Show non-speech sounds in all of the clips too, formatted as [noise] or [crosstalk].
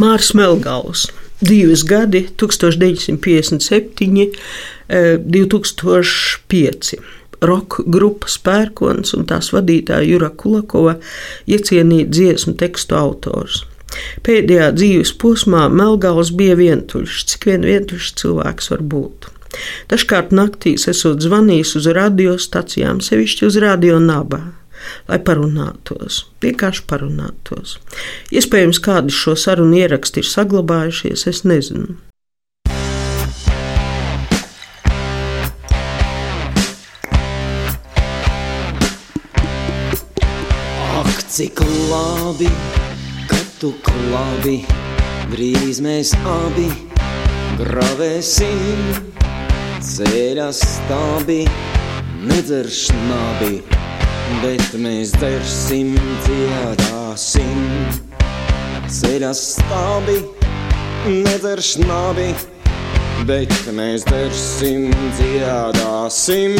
Mārs Melgals divas gadi, 1957, 2005. Roka grupas pērkons un tās vadītāja Jura Kulakova iecienīja dziesmu tekstu autors. Pēdējā dzīves posmā Melngals bija vientuļš, cik vien vientuļš cilvēks var būt. Dažkārt naktīs esot zvanījis uz radiostacijām, sevišķi uz radio nabā lai parunātos, vienkārši parunātos. Iespējams, kādi šo sarunu ieraksti ir saglabājušies, es nezinu. Ak, cik labi, ka tu klabi, drīz mēs abi gravēsim ceļā stābi, nedzeršnabi bet mēs dersim, dziedāsim. Ceļā stābi, nedzerš nabi, bet mēs dersim, dziedāsim.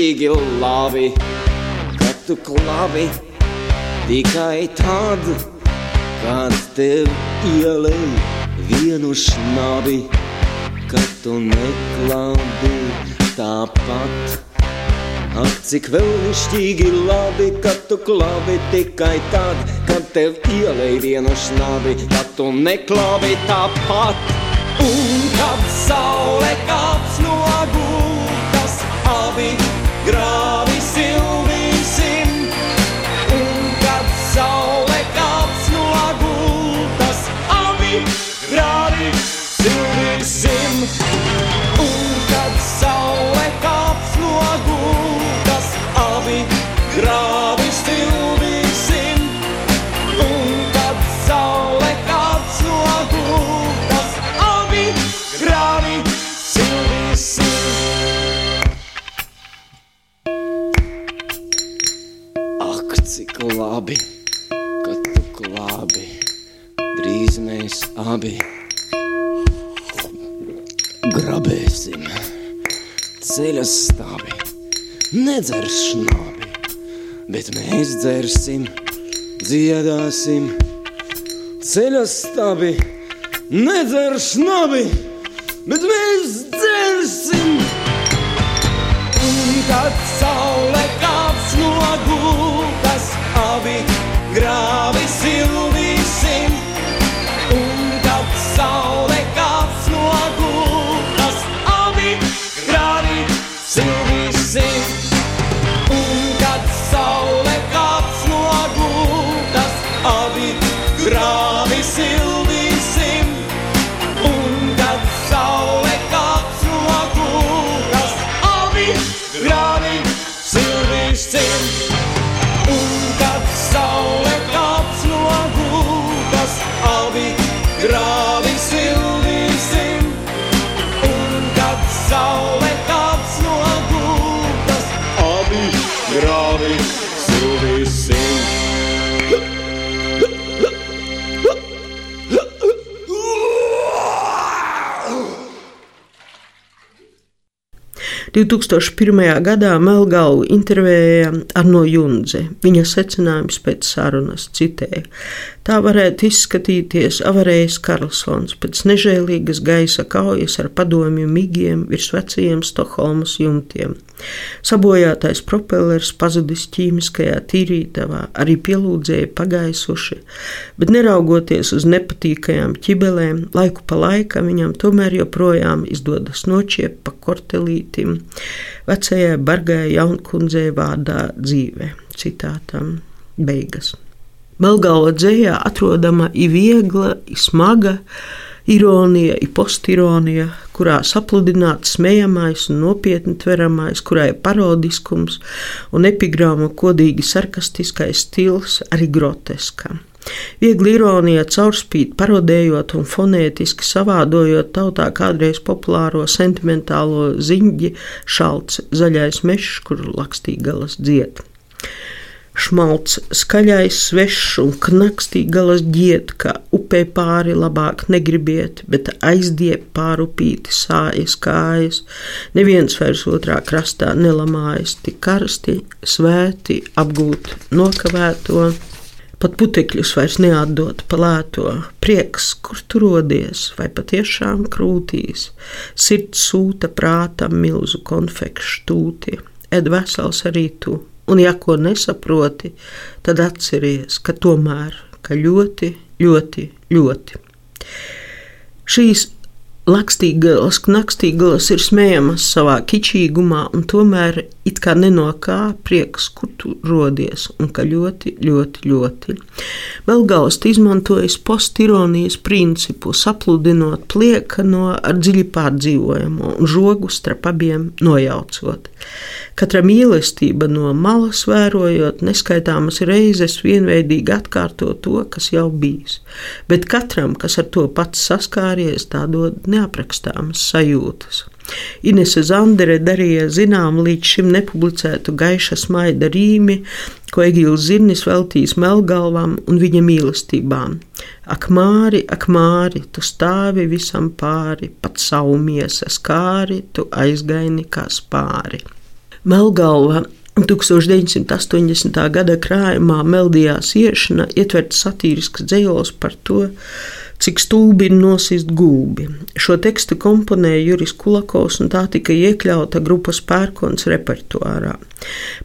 Vēlnišķīgi labi, kad tu klavi tikai tad, kad tev ielej vienu šnabi, kad tu neklabi tāpat. Ak, cik vēlnišķīgi labi, kad tu klabi tikai tad, kad tev ielej vienu šnabi, kad tu neklabi tāpat. Un kad saule kāps no cik labi, ka tu klābi, drīz mēs abi grabēsim ceļa stāvi, nedzerš nabi, bet mēs dzersim, dziedāsim. Ceļa stāvi, nedzerš nabi, bet mēs 2001. gadā Melngalvu intervēja Arno Junze. Viņa secinājums pēc sarunas citēja: Tā varētu izskatīties avarējis Karlsons pēc nežēlīgas gaisa kaujas ar padomju migiem virs vecajiem Stokholmas jumtiem. Sabojātais propellers pazudis ķīmiskajā tīrītavā, arī pielūdzēji pagaisuši, bet neraugoties uz nepatīkajām ķibelēm, laiku pa laikam viņam tomēr joprojām izdodas noķiept pa kortelītim vecajai bargai jaunkundzei vārdā dzīve. Citātam beigas. Melngāla dzējā atrodama ir viegla, ir smaga ironija, ir postironija, kurā sapludināts smējamais un nopietni tveramais, kurā ir parodiskums un epigrāma kodīgi sarkastiskais stils, arī groteska. Viegli ironija caurspīd, parodējot un fonētiski savādojot tautā kādreiz populāro sentimentālo ziņģi šalts zaļais mežs, kur lakstīgalas dzied. Šmalts, skaļais, svešs un knakstīgalas ģiet, ka upē pāri labāk negribiet, bet aizdiep pārupīti sājas kājas. Neviens vairs otrā krastā nelamājas, tik karsti, svēti, apgūt nokavēto. Pat putekļus vairs neatdot palēto, prieks, kur tu rodies, vai patiešām krūtīs, sirds sūta prātam milzu konfekšu tūti, ed vesels arī tu un ja ko nesaproti, tad atceries, ka tomēr ka ļoti, ļoti, ļoti. Šīs Lakstīgās, knakstīgās ir smējamas savā kičīgumā, un tomēr it kā neno kā prieks, kur tu rodies, un ka ļoti, ļoti, ļoti. Melngausts izmantojas postironijas principu, sapludinot pliekano ar dziļi pārdzīvojamo un žogu starp abiem nojaucot. Katra mīlestība no malas vērojot neskaitāmas reizes vienveidīgi atkārto to, kas jau bijis, bet katram, kas ar to pats saskāries, tā dod neaprakstāmas sajūtas. Inese Zandere darīja zinām līdz šim nepublicētu gaiša smaida rīmi, ko Egīls Zirnis veltīs Melgalvam un viņa mīlestībām. Ak, māri, ak, māri, tu stāvi visam pāri, pat savu miesas kāri, tu aizgaini kā spāri. Melgalva 1980. gada krājumā Meldijās iešana ietverts satīrisks dzējos par to, cik stulbi ir nosist gulbi. Šo tekstu komponēja Juris Kulakovs, un tā tika iekļauta grupas pērkons repertuārā.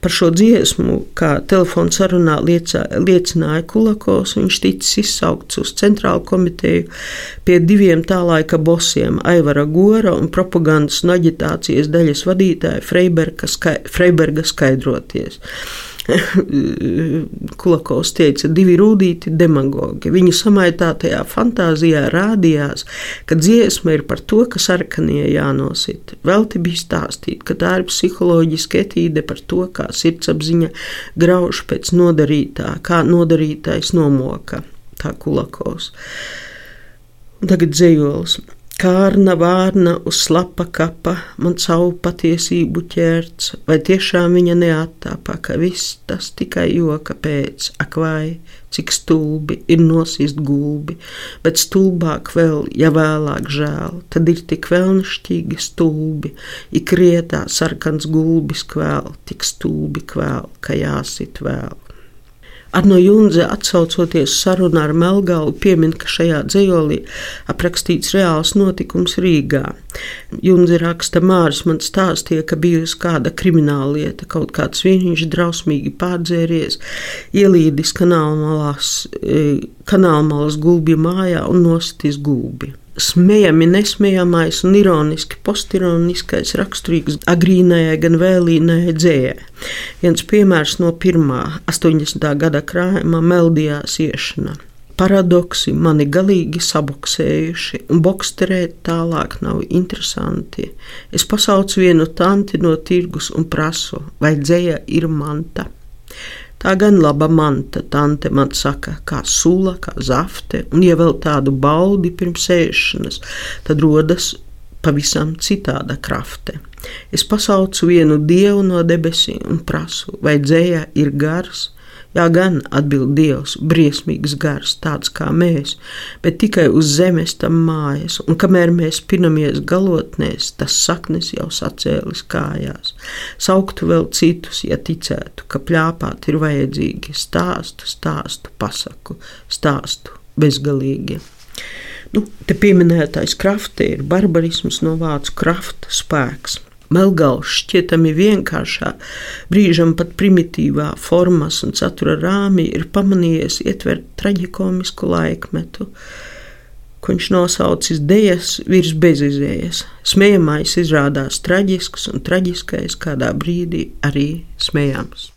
Par šo dziesmu, kā telefona sarunā liecā, liecināja Kulakovs, viņš ticis izsaukts uz centrālu komiteju pie diviem tā laika bosiem - Aivara Gora un propagandas un aģitācijas daļas vadītāja Freiberga, skai, Freiberga skaidroties. [laughs] Kulakovs teica, divi rūtīti demagogi. Viņu samaitātajā fantāzijā rādījās, ka dziesma ir par to, ka sarkanie jānosit. Velti bija stāstīt, ka tā ir psiholoģiska etīde par to, kā sirdsapziņa grauž pēc nodarītā, kā nodarītais nomoka. Tā Kulakovs. Tagad dzējols. Kārna vārna uz slapa kapa, man savu patiesību ķērts, vai tiešām viņa neattāpā, ka viss tas tikai joka pēc, ak vai, cik stulbi ir nosist gulbi, bet stulbāk vēl, ja vēlāk žēl, tad ir tik vēlnišķīgi stulbi, ik rietā sarkans gulbis kvēl, tik stulbi kvēl, ka jāsit vēl. Arno Junze, atsaucoties sarunā ar Melngalu, piemin, ka šajā dzējolī aprakstīts reāls notikums Rīgā. Junze raksta, Māris man stāstīja, ka bijusi kāda krimināla lieta, kaut kāds viņš drausmīgi pārdzēries, ielīdis e, kanālmalas gulbju mājā un nostis gulbi smējami, nesmējamais un ironiski postironiskais raksturīgs agrīnajai, gan vēlīnajai dzējai. Viens piemērs no pirmā 80. gada krājuma Meldijās iešana. Paradoksi mani galīgi saboksējuši, un boksterēt tālāk nav interesanti. Es pasaucu vienu tanti no tirgus un prasu, vai dzēja ir manta. Tā gan laba manta, tante man saka, kā sula, kā zafte, un ja vēl tādu baudi pirms ēšanas, tad rodas pavisam citāda krafte. Es pasaucu vienu dievu no debesīm un prasu, vai dzēja ir gars, Jā, gan atbild Dievs, briesmīgs gars, tāds kā mēs, bet tikai uz zemes tam mājas, un kamēr mēs pinamies galotnēs, tas saknes jau sacēlis kājās. Sauktu vēl citus, ja ticētu, ka plāpāt ir vajadzīgi stāstu, stāstu, pasaku, stāstu bezgalīgi. Nu, te pieminētais krafte ir barbarisms no vācu krafta spēks. Melngals šķietami vienkāršā, brīžam pat primitīvā formas un satura rāmī ir pamanījies ietvert traģikomisku laikmetu, ko viņš nosaucis dejas virs bezizējas. Smējamais izrādās traģisks un traģiskais kādā brīdī arī smējams.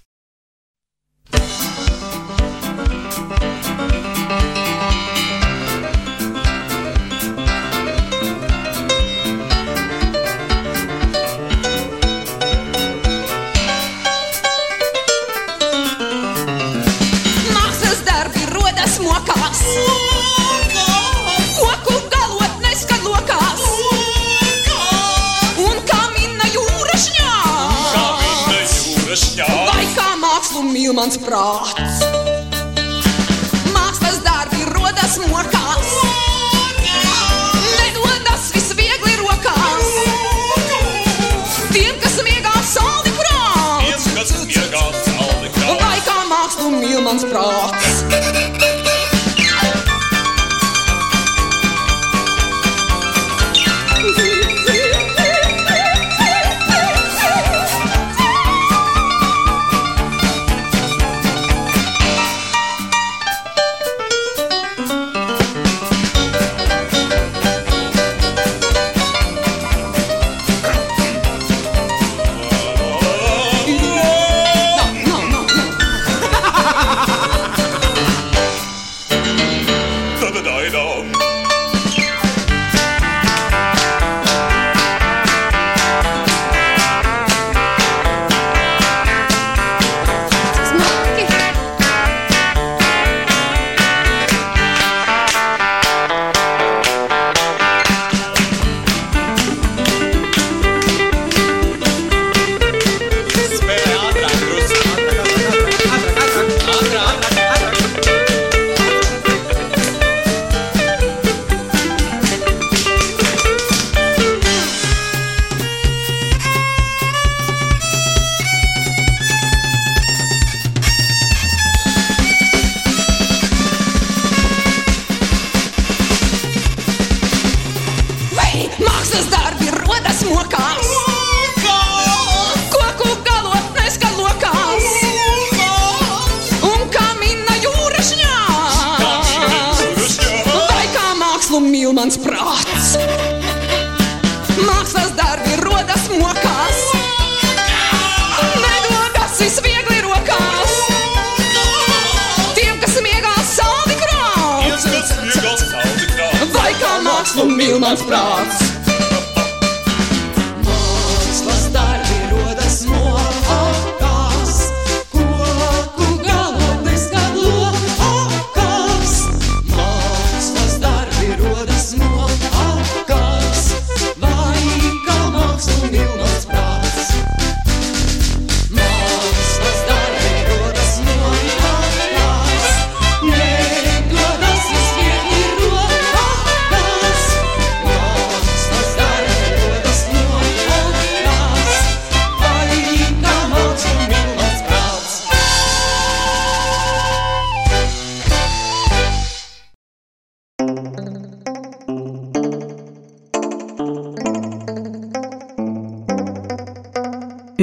Mīl mans prāts. Mākslas darbi rodas mokās, nedodas viss viegli rokās. Tiem, kas miegā saldi prāts, Kas iegāja saldi krāpē? vai kā mākslu mīl mans prāts. Darbi rodas mokās, koku galotnēs kā lokās, un kā mina jūras ņās. Vai kā mākslu mīl mans prāts? Mākslas darbi rodas mokās, nedodas viss viegli rokās. Tiem, kas miegā saldi krāpē? vai kā mākslu mīl mans prāts?